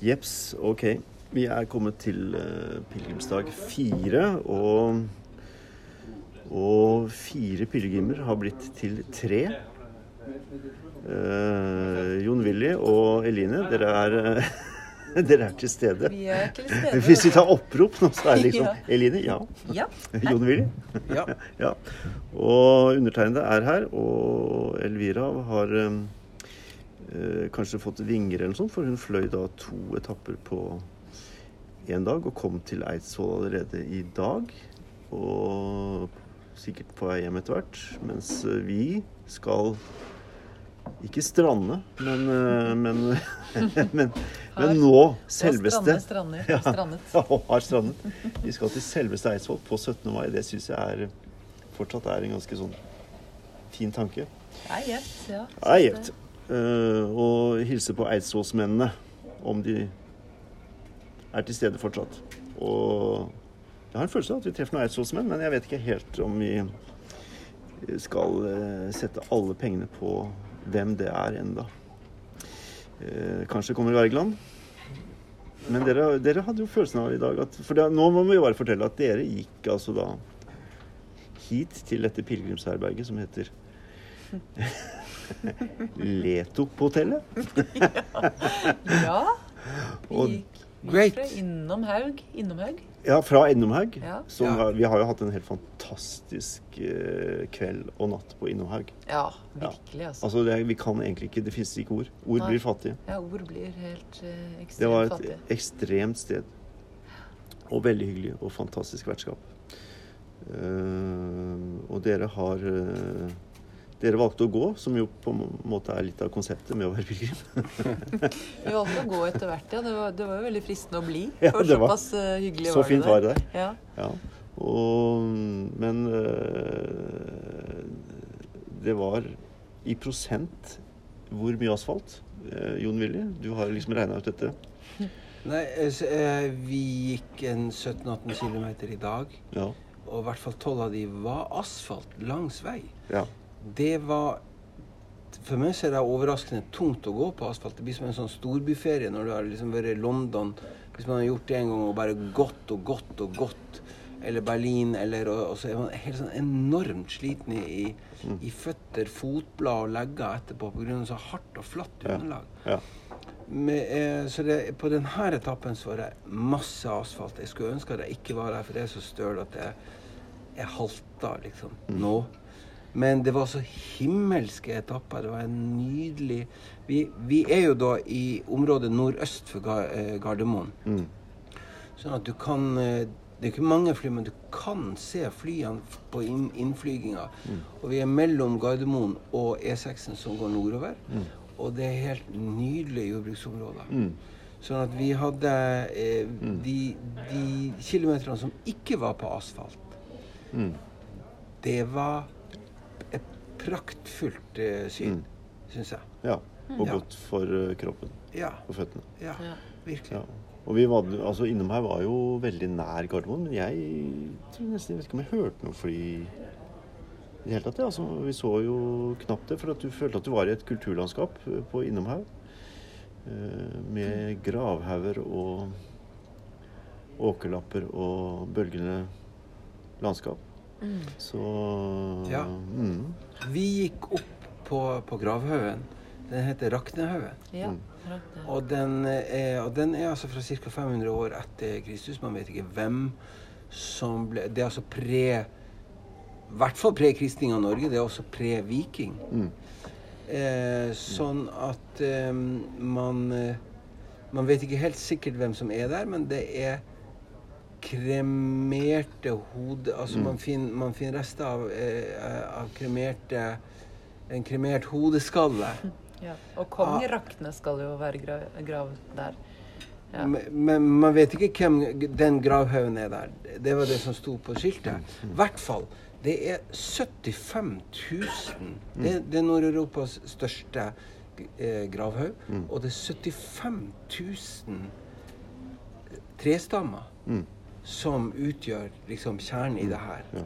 Jeps, ok. Vi er kommet til uh, pilegrimsdag fire, og, og fire pilegrimer har blitt til tre. Uh, Jon Willy og Eline, dere er, uh, dere er til stede. Vi er til stede. Hvis vi tar opprop nå, så er det liksom Ja. Eline, ja. Ja. Jon Willy. Ja. ja. Og undertegnede er her, og Elvira har um, eh, kanskje fått vinger eller noe sånt, for hun fløy da to etapper på én dag og kom til Eidsvoll allerede i dag. Og sikkert på vei hjem etter hvert. Mens eh, vi skal ikke strande, men, eh, men, men, men nå selveste Ja. ja, og har strandet. Vi skal til selveste Eidsvoll på 17. mai. Det syns jeg er fortsatt er en ganske sånn fin tanke. Det er gjevt, ja. Det er gjevt. Eh, og hilse på eidsvollsmennene om de er til stede fortsatt. Og jeg har en følelse av at vi treffer noen eidsvollsmenn, men jeg vet ikke helt om vi skal eh, sette alle pengene på hvem det er enda. Eh, kanskje kommer Wergeland. Men dere, dere hadde jo følelsen av i dag at For det, nå må vi jo bare fortelle at dere gikk altså da hit til dette pilegrimsherberget som heter Leto-hotellet. Ja. Vi gikk Great. fra innom Haug. Innom Haug. Ja, fra Innomhaug. Ja. Ja. har- Vi har jo hatt en helt fantastisk eh, kveld og natt på Innomhaug. Ja, virkelig, altså. Altså, det, vi kan egentlig ikke Det fins ikke ord. Ord Nei. blir fattige. Ja, ord blir helt eh, Det var et fattige. ekstremt sted. Og veldig hyggelig og fantastisk vertskap. Uh, og dere har eh, Dere valgte å gå, som jo på en måte er litt av konseptet med å være pilegrim. Vi valgte å gå etter hvert, ja. Det var, det var jo veldig fristende å bli. Ja, for det var- såpass eh, hyggelig Så fint var det der. Ja. Ja. Og, men eh, det var i prosent hvor mye asfalt? Eh, Jon Willy, du har liksom regna ut dette. Nei, vi gikk en 17-18 km i dag, Ja. og i hvert fall 12 av de var asfalt langs vei. ja. Det var For meg så er det overraskende tungt å gå på asfalt. Det blir som en sånn storbyferie når du har liksom vært i London. Hvis man har gjort det en gang og bare gått og gått og gått. Eller Berlin, eller Og, og så er man helt sånn enormt sliten i, i, i føtter, fotblad og legger etterpå pga. så hardt og flatt underlag. ja. Med, eh, så det, på denne etappen så var det masse asfalt. Jeg skulle ønske at jeg ikke var der, for det er så støl at jeg, jeg halta liksom nå. Men det var så himmelske etapper. Det var en nydelig Vi, vi er jo da i området nordøst for eh, Gardermoen. Mm. Sånn at du kan eh, Det er ikke mange fly, men du kan se flyene på inn, innflyginga. Og vi er mellom Gardermoen og E6-en som går nordover. Og det er helt nydelige jordbruksområder. Mm. Sånn at vi hadde eh, de, de kilometerne som ikke var på asfalt, Mm. det var et praktfullt eh, syn, Mm. syns jeg. ja. Og Ja. godt for eh, kroppen Ja, og føttene. ja, Ja. virkelig. Ja. Og vi var, altså innom her var jo veldig nær Gardermoen, men jeg tror nesten jeg vet ikke om jeg hørte noe fly i det hele tatt. Ja. Altså, vi så jo knapt det, for at du følte at du var i et kulturlandskap eh, på Innomhaug. eh, Med gravhauger og åkerlapper og bølgende landskap. Mm. Så Ja. Mm, Vi gikk opp på, på gravhaugen. Den heter Raknehaugen. Ja, Mm. Og den er, og den er altså fra ca. 500 år etter Kristus. Man vet ikke hvem som ble Det er altså pre I hvert fall pre-kristning av Norge. Det er også pre-viking. mm, Eh, sånn at eh, man eh, Man vet ikke helt sikkert hvem som er der, men det er kremerte hode... Altså Mm. man, finner, man finner rester av, eh, av kremerte En kremert hodeskalle. Ja. Og kongeraktene Ah. Skal jo være gra grav der. Ja. Men, men man vet ikke hvem den gravhaugen er der. Det var det som sto på skiltet. I hvert fall. Det er 75 000. Det, det er Nord-Europas største eh, gravhaug. Og det er 75 000 trestammer mm, som utgjør liksom kjernen i det her. ja.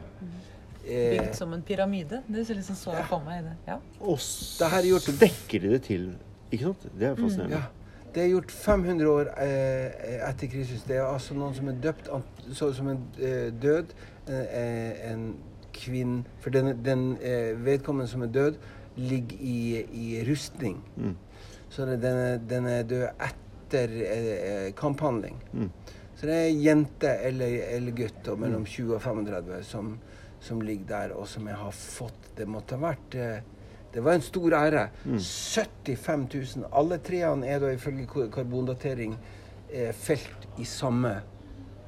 Eh, Bygd som en pyramide. Det ser liksom så jeg for meg det. Ja. Og Det her er gjort- så dekker de det til. Ikke sant? Det er fascinerende. ja. Det er gjort 500 år eh, etter Kristus. Det er altså noen som er døpt så, som er eh, død. Eh, en kvinne For den, den eh, vedkommende som er død, ligger i, i rustning. Mm. Så den, er, den er død etter eh, kamphandling. Mm. Så det er jente eller, eller gutter mellom 20 og 35 som, som ligger der, og som jeg har fått Det måtte ha vært eh, Det var en stor ære. 75 000. Alle treene er da ifølge karbondatering eh, felt i samme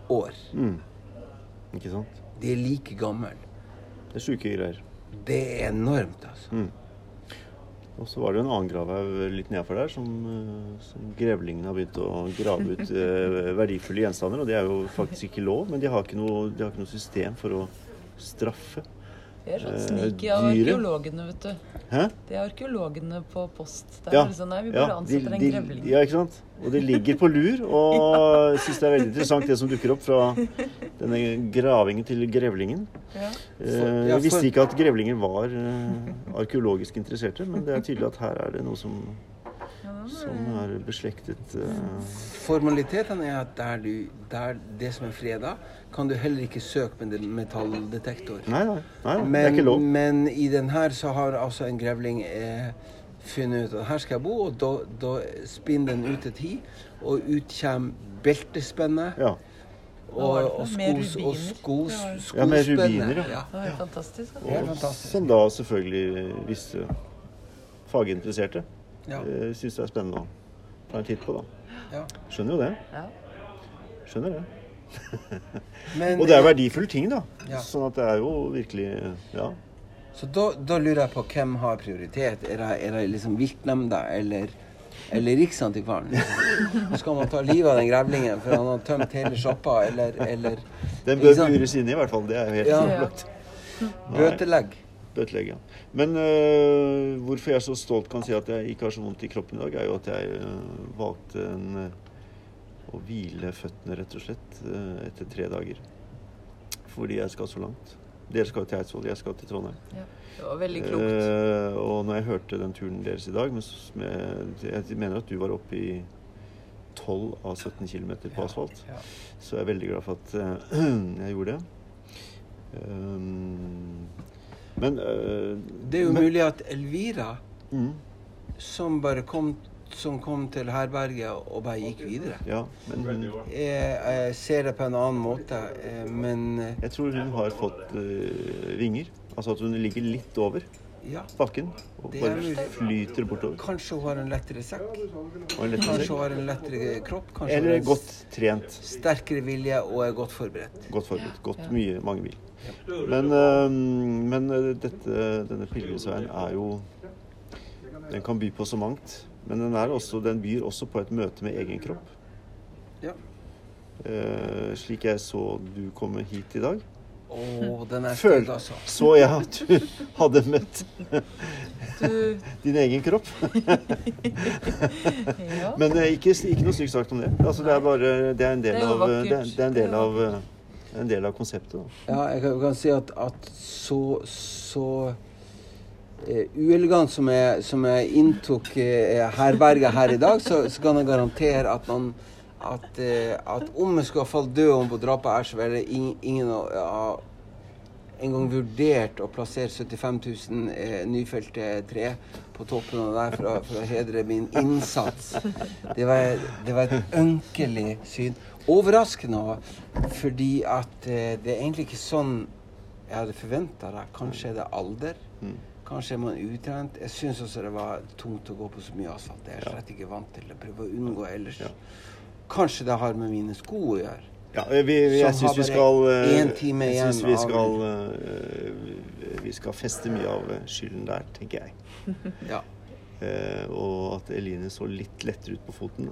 år. Mm. Ikke sant? De er like gamle. Det er sjuke greier. Det er enormt, altså. Mm. Og så var det jo en annen gravhaug litt nedafor der som, eh, som grevlingene har begynt å grave ut eh, verdifulle gjenstander. Og det er jo faktisk ikke lov, men de har ikke noe, de har ikke noe system for å straffe. Det er sånn Eh, sneaky av arkeologene, vet du. Hæ? Det er arkeologene på post. Det er Ja, bare sånn, nei, vi ja, bare de- ansetter en grevling. Ja, ikke sant? Og det ligger på lur. Og jeg syns det er veldig interessant det som dukker opp fra denne gravingen til grevlingen. Ja. Eh, ja, Jeg visste ikke at grevlinger var eh, arkeologisk interesserte, men det er tydelig at her er det noe som, som er beslektet uh... Formalitetene er at der, du, der det som er freda, kan du heller ikke søke med metalldetektor. Nei, nei, nei, det er ikke lov. men i den her så har altså en grevling eh, funnet ut at her skal jeg bo, og da, da spinner den ut et hi, og ut kommer beltespennet Ja. og, og, skos, og rubiner? skos, Det Ja, med rubiner, ja. ja. Det var fantastisk. Er Og fantastisk. som da selvfølgelig visse faginteresserte Ja. eh, syns det er spennende å ta en titt på. da. Ja. Skjønner jo det. Ja. Skjønner det. Men, Og det er verdifulle ting, da. Ja. Sånn at det er jo virkelig Ja. Så da, da lurer jeg på hvem har prioritet. Er det, er det liksom viltnemnda eller, eller Riksantikvaren? Liksom? Skal man ta livet av den grevlingen for han har tømt hele sjappa, eller, eller Den bør liksom? bures inne, i hvert fall. Det er jo helt Ja. opplagt. Bøtelegg? Bøtelegg, ja. Men øh, hvorfor jeg så stolt kan si at jeg ikke har så vondt i kroppen i dag, er jo at jeg øh, valgte en, øh, å hvile føttene, rett og slett, øh, etter tre dager. Fordi jeg skal så langt. Dere skal til Eidsvoll, jeg skal til Trondheim. Ja. Det var veldig klokt. Eh, og når jeg hørte den turen deres i dag med, med, Jeg mener at du var oppe i 12 av 17 km på asfalt. Ja. Så jeg er veldig glad for at uh, jeg gjorde det. Um, men uh, Det er jo men, mulig at Elvira, Mm, som bare kom, som kom til herberget og bare gikk videre ja, men hun, jeg, jeg ser det på en annen måte, eh, men eh, jeg tror hun har fått uh, vinger. Altså at hun ligger litt over ja. bakken og Det bare flyter bortover. Kanskje hun har en lettere sekk. En lettere Kanskje hun har en lettere kropp. Kanskje Eller godt trent. sterkere vilje og er godt forberedt. Godt forberedt. Godt Ja. mye. Mange mil. Men, øh, men øh, dette, denne pilegrimsveien er jo Den kan by på så mangt. Men den, er også, den byr også på et møte med egen kropp. Ja. Eh, slik jeg så du komme hit i dag, Å, den er Føl- altså. så jeg at du hadde møtt Du, din egen kropp. ja. Men eh, ikke, ikke noe stygt sagt om det. Altså, det er bare Det er en del av Det er, det er en del av øh, en del av konseptet. Da. Ja, jeg kan, kan si at, at så, så eh, uelegant som jeg, som jeg inntok eh, herberget her i dag, så, så kan jeg garantere at man at, eh, at om jeg skulle ha falt død om på drapet her, så ville ingen, ha engang vurdert å plassere 75 000 eh, nyfelte tre på toppen av der for å, for å hedre min innsats. Det var, det var et ønkelig syn. Overraskende fordi at eh, det er egentlig ikke sånn jeg hadde forventa det. Kanskje er det alder. Kanskje er man utrent. Jeg syns også det var tungt å gå på så mye asfalt. Det er slett ikke vant til. å prøve å unngå ellers. Kanskje det har med mine sko å gjøre. Ja, vi, vi, jeg syns vi skal eh, Jeg syns vi skal eh, Vi skal feste mye av eh, skylden der, tenker jeg. Ja. Eh, og at Eline så litt lettere ut på foten,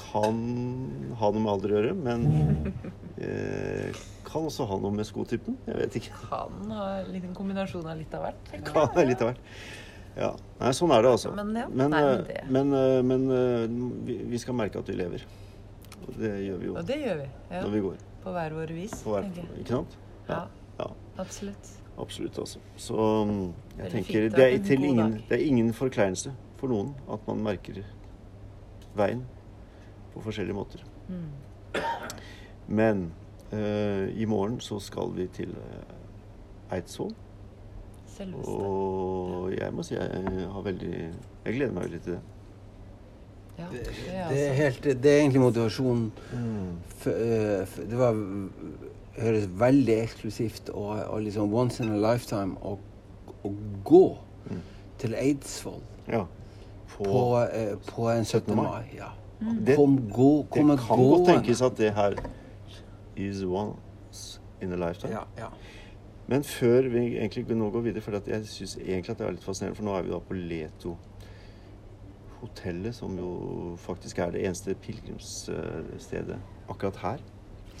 kan ha noe med alder å gjøre, men eh, kan også ha noe med skotypen. Jeg vet ikke. kan ha en liten kombinasjon av litt av hvert. Kan ha litt av hvert. Ja. Nei, sånn er det altså. Men ja, men, nei, men eh, det- men, eh, men eh, vi, vi skal merke at vi lever. Og det gjør vi jo Og det gjør vi. Ja. når vi går. På hver vår vis, På hver, tenker jeg. ikke sant? Ja, ja. absolutt. Absolutt, altså. Så jeg Veldig tenker fint. Det er, til ingen, det er ingen forkleinelse for noen at man merker veien på forskjellige måter. Mm. Men eh, i morgen så skal vi til eh, Eidsvoll. Selveste. Og jeg må si jeg har veldig Jeg gleder meg veldig til det. Ja, Det, det er det, er altså- helt, det er egentlig motivasjonen. Mm. eh, det var høres veldig eksklusivt og, og liksom once in a lifetime å, å gå Mm. til Eidsvoll Ja. På, på, eh, på en 17. 17. mai. mai. Ja. Det- Kom, gå, det kan kan godt tenkes at det her is once in a lifetime. Ja, ja. Men før vi egentlig nå går videre, for jeg syns egentlig at det er litt fascinerende, for nå er vi da på Leto. Hotellet, som jo faktisk er det eneste pilegrimsstedet akkurat her.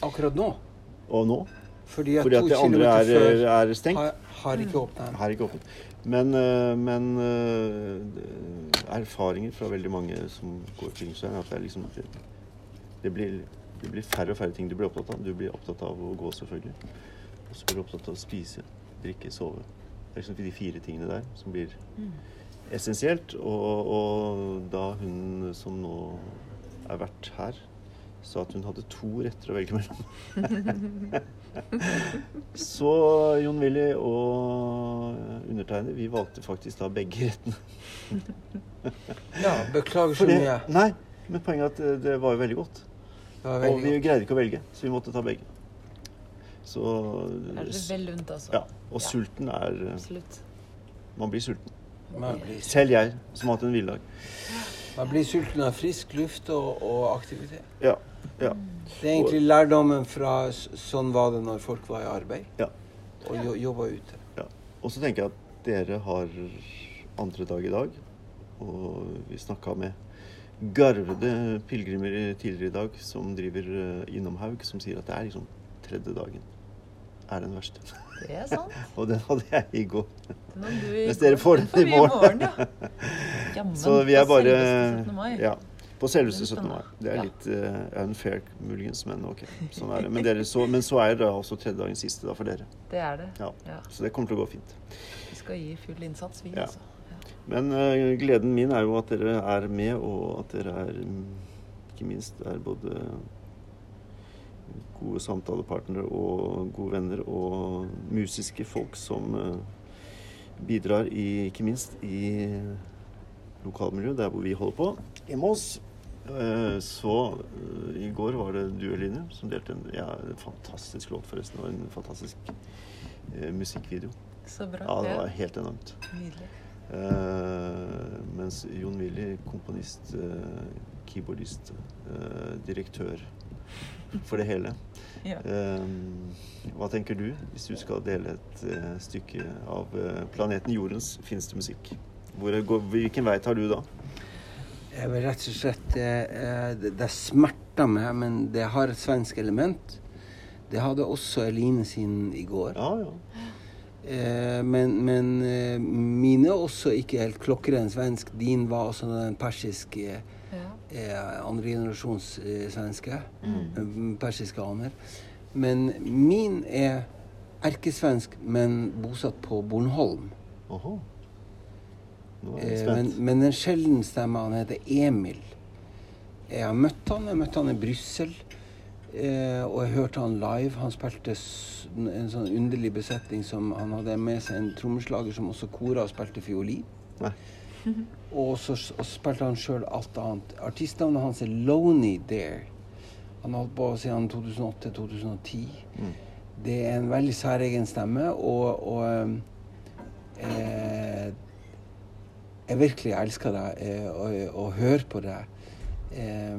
Akkurat nå. Og nå. Fordi at Fordi at to det andre er, før er stengt. har, har ikke ikke åpent. Men, øh, men øh, erfaringer fra veldig mange som går pilegrimsveien, at det er liksom det, det, blir, det blir færre og færre ting du blir opptatt av. Du blir opptatt av å gå, selvfølgelig. Og så blir du opptatt av å spise, drikke, sove. Det er liksom de fire tingene der som blir Mm. essensielt. Og, og da hun som nå er vært her, sa at hun hadde to retter å velge mellom. Så Jon Willy og undertegnede, vi valgte faktisk da begge rettene. Ja, beklager så mye. nei, men poenget er at det, det var jo veldig godt. Var Og vi godt. greide ikke å velge, så vi måtte ta begge. Så Er det vel lunt, altså? Ja. Og sulten er Absolutt. Man blir sulten. Man blir, Selv jeg, som har hatt en villdag. man blir sulten av frisk luft og, og aktivitet. Ja. Ja. Det er egentlig lærdommen fra sånn var det når folk var i arbeid Ja. og jo, jobba ute. Ja. Og så tenker jeg at dere har andre dag i dag, og vi snakka med garvede pilegrimer tidligere i dag som driver eh, innom Haug, som sier at det er liksom tredje dagen er den verste. Det er sant. Og den hadde jeg i går. Mens dere får Den den i morgen. ja. Jamen, Så vi er bare 17. mai. Ja. På selveste er 17. mai. Det er litt uh, unfair muligens, men ok. Sånn er det. Men, dere, så, men så er det også tredje dagen siste da for dere. Det er det. Ja. Ja. Så det kommer til å gå fint. Vi skal gi full innsats, vi, Ja. altså. Ja. Men uh, gleden min er jo at dere er med, og at dere er ikke minst er både gode samtalepartnere og gode venner og musiske folk som eh, bidrar i, ikke minst i lokalmiljøet, der hvor vi holder på, i Moss. Eh, Så eh, i går var det du, Eline, som delte en, ja, en fantastisk låt, forresten, og en fantastisk eh, musikkvideo. Så bra. Ja, det var helt enormt. Nydelig. Eh, mens Jon Willy, komponist, eh, keyboardist, eh, direktør for det hele. Ja. Hva tenker du hvis du skal dele et stykke av planeten Jordens fineste musikk? Hvor, går, hvilken vei tar du da? Jeg vil rett og slett eh, eh, Det, det smerter meg, men det har et svensk element. Det hadde også Eline sin i går. Ja, ja. Eh, men men mine er også ikke helt klokkeren svensk. Din var også den persiske Ja. eh, andre generasjons svenske. Mm. eh, Persiske aner. Men min er erkesvensk, men bosatt på Bornholm. Oho. Nå er jeg Eh, men, men en sjelden stemme. Han heter Emil. Jeg har møtt han. Jeg møtte han i Brussel. Eh, og jeg hørte han live. Han spilte en sånn underlig besetning som Han hadde med seg en trommeslager som også kora og spilte fiolin. Og så spilte han sjøl alt annet. Artistnavnet hans er Loney Dare. Han har holdt på siden 2008-2010. Mm. Det er en veldig særegen stemme, og, og eh, Jeg virkelig elsker deg eh, og, og hører på deg. Eh,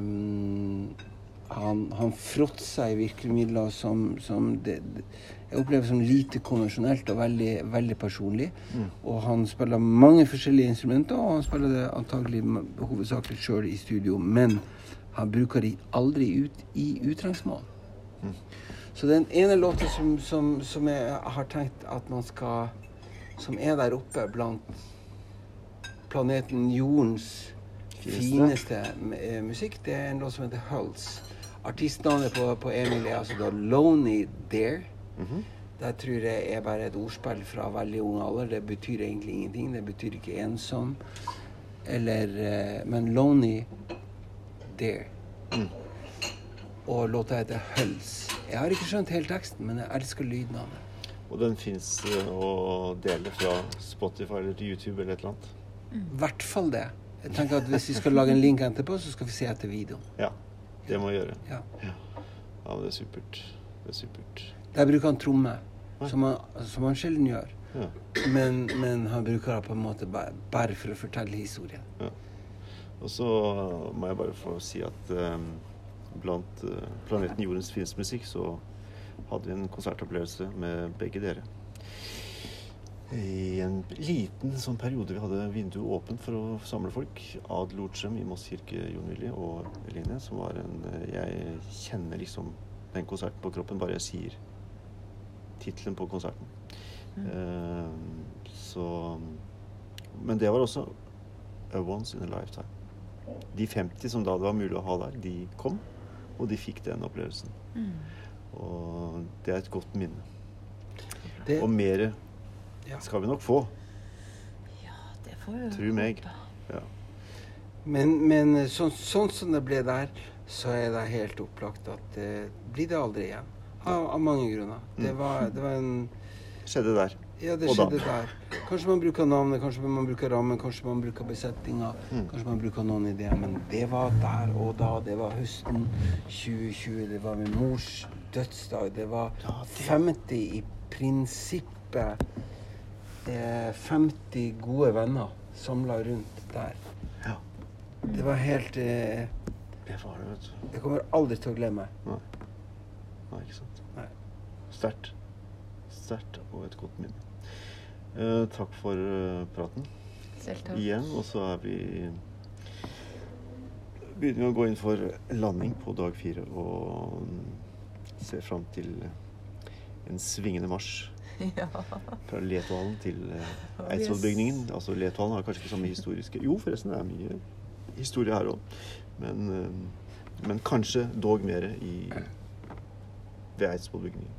han, han fråtser i virkemidler som, som det, det, jeg opplever som lite konvensjonelt og veldig, veldig personlig. Mm. Og han spiller mange forskjellige instrumenter, og han spiller det antagelig hovedsakelig sjøl i studio. Men han bruker de aldri ut i utrengsmål. Mm. Så den ene låta som, som, som jeg har tenkt at man skal Som er der oppe blant planeten Jordens Fineste. eh, musikk, det er en låt som heter Hulls. Artistnavnet på, på Emil er altså da Lonely Dare. Mhm. Det tror jeg er bare et ordspill fra veldig ung alder. Det betyr egentlig ingenting. Det betyr ikke ensom. Eller eh, Men Lonely Dare. Og låta heter Hulls. Jeg har ikke skjønt hele teksten, men jeg elsker lyden av den. Og den fins å dele fra Spotify eller til YouTube eller et eller annet. I hvert fall det. Jeg tenker at Hvis vi skal lage en link etterpå, så skal vi se etter videoen. Ja, det må vi gjøre. Ja. Ja, ja det er supert. Det er supert. Der bruker han tromme, som han, som han sjelden gjør. Ja. Men, men han bruker det på en måte bare, bare for å fortelle historien. Ja. Og så må jeg bare få si at eh, blant eh, Planeten Jordens filmsmusikk så hadde vi en konsertopplevelse med begge dere. I en liten sånn periode vi hadde vinduet åpent for å samle folk. Ad Lortzem i Moss kirke, Jon Willy og Eline, som var en Jeg kjenner liksom den konserten på kroppen bare jeg sier tittelen på konserten. Eh, så Men det var også a once in a lifetime. De 50 som da det var mulig å ha der, de kom, og de fikk den opplevelsen. Og det er et godt minne. Det, Og mer Ja. skal vi nok få. Ja, det får vi Tro meg. Ja. men men sånn, sånn som det ble der, så er det helt opplagt at det blir det aldri igjen. Av, av mange grunner. Det Mm. var, det var en Skjedde der. Ja, det skjedde der. Kanskje man bruker navnet, kanskje man bruker rammen, kanskje man bruker besetninga, Mm. kanskje man bruker noen ideer, men det var der og da. Det var høsten 2020, det var min mors dødsdag. Det var 50 i prinsippet 50 gode venner samla rundt der. Ja. Det var helt eh, Det var det, vet du. Jeg kommer aldri til å glemme. Nei. Nei, ikke sant. Nei. Sterkt. Sterkt og et godt minne. Eh, takk for eh, praten Selv takk. igjen. Og så er vi begynner vi å gå inn for landing på dag fire og ser fram til en svingende marsj Ja. fra Letvalen til eh, Eidsvollbygningen. Altså Letvalen har kanskje ikke samme historiske Jo, forresten, det er mye historie her òg. Men, eh, men kanskje dog mer i ved Eidsvollbygningen.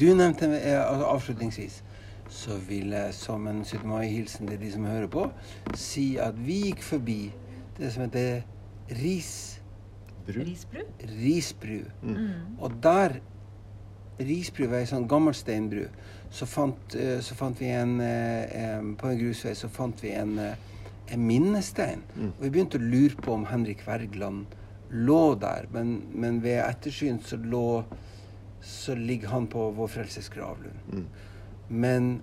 Du nevnte eh, altså avslutningsvis så vil jeg som en 17. mai-hilsen til de som hører på, si at vi gikk forbi det som heter Ris, Bru. Risbru? Risbru. Mm. Og der Risbru var ei sånn gammel steinbru. Så fant, eh, så fant vi en eh, På en grusvei så fant vi en, eh, en minnestein. Mm. Og vi begynte å lure på om Henrik Wergeland lå der. Men, men ved ettersyn så lå Så ligger han på Vår Frelses gravlund. Mm. Men,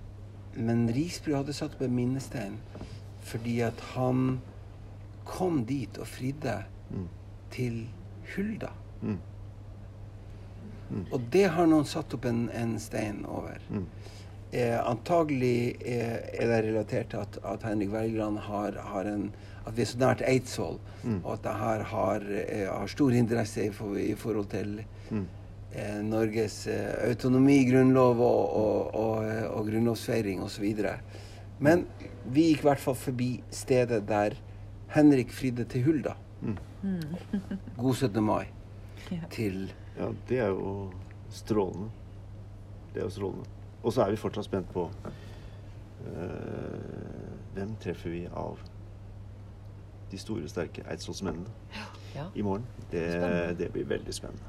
men Risbru hadde satt opp en minnestein fordi at han kom dit og fridde Mm. til Hulda. Mm. Og det har noen satt opp en, en stein over. Mm. Eh, antagelig eh, er det relatert til at, at Henrik Wergeland har, har en At vi er så nært Eidsvoll, Mm. og at det her har, eh, har stor interesse i, for, i forhold til Mm. eh, Norges eh, autonomi, grunnlov og, og, og, eh, og grunnlovsfeiring osv. Men vi gikk i hvert fall forbi stedet der Henrik fridde til Hulda. Mm. God 17. mai Ja. til Ja, det er jo strålende. Det er jo strålende. Og så er vi fortsatt spent på eh, Hvem treffer vi av de store, sterke eidsvollsmennene Ja. i morgen? Det, det blir veldig spennende.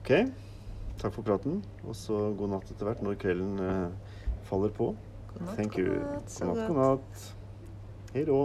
OK. Takk for praten. Og så god natt etter hvert når kvelden eh, faller på. God natt, Thank god natt, God natt, god natt. Hei då.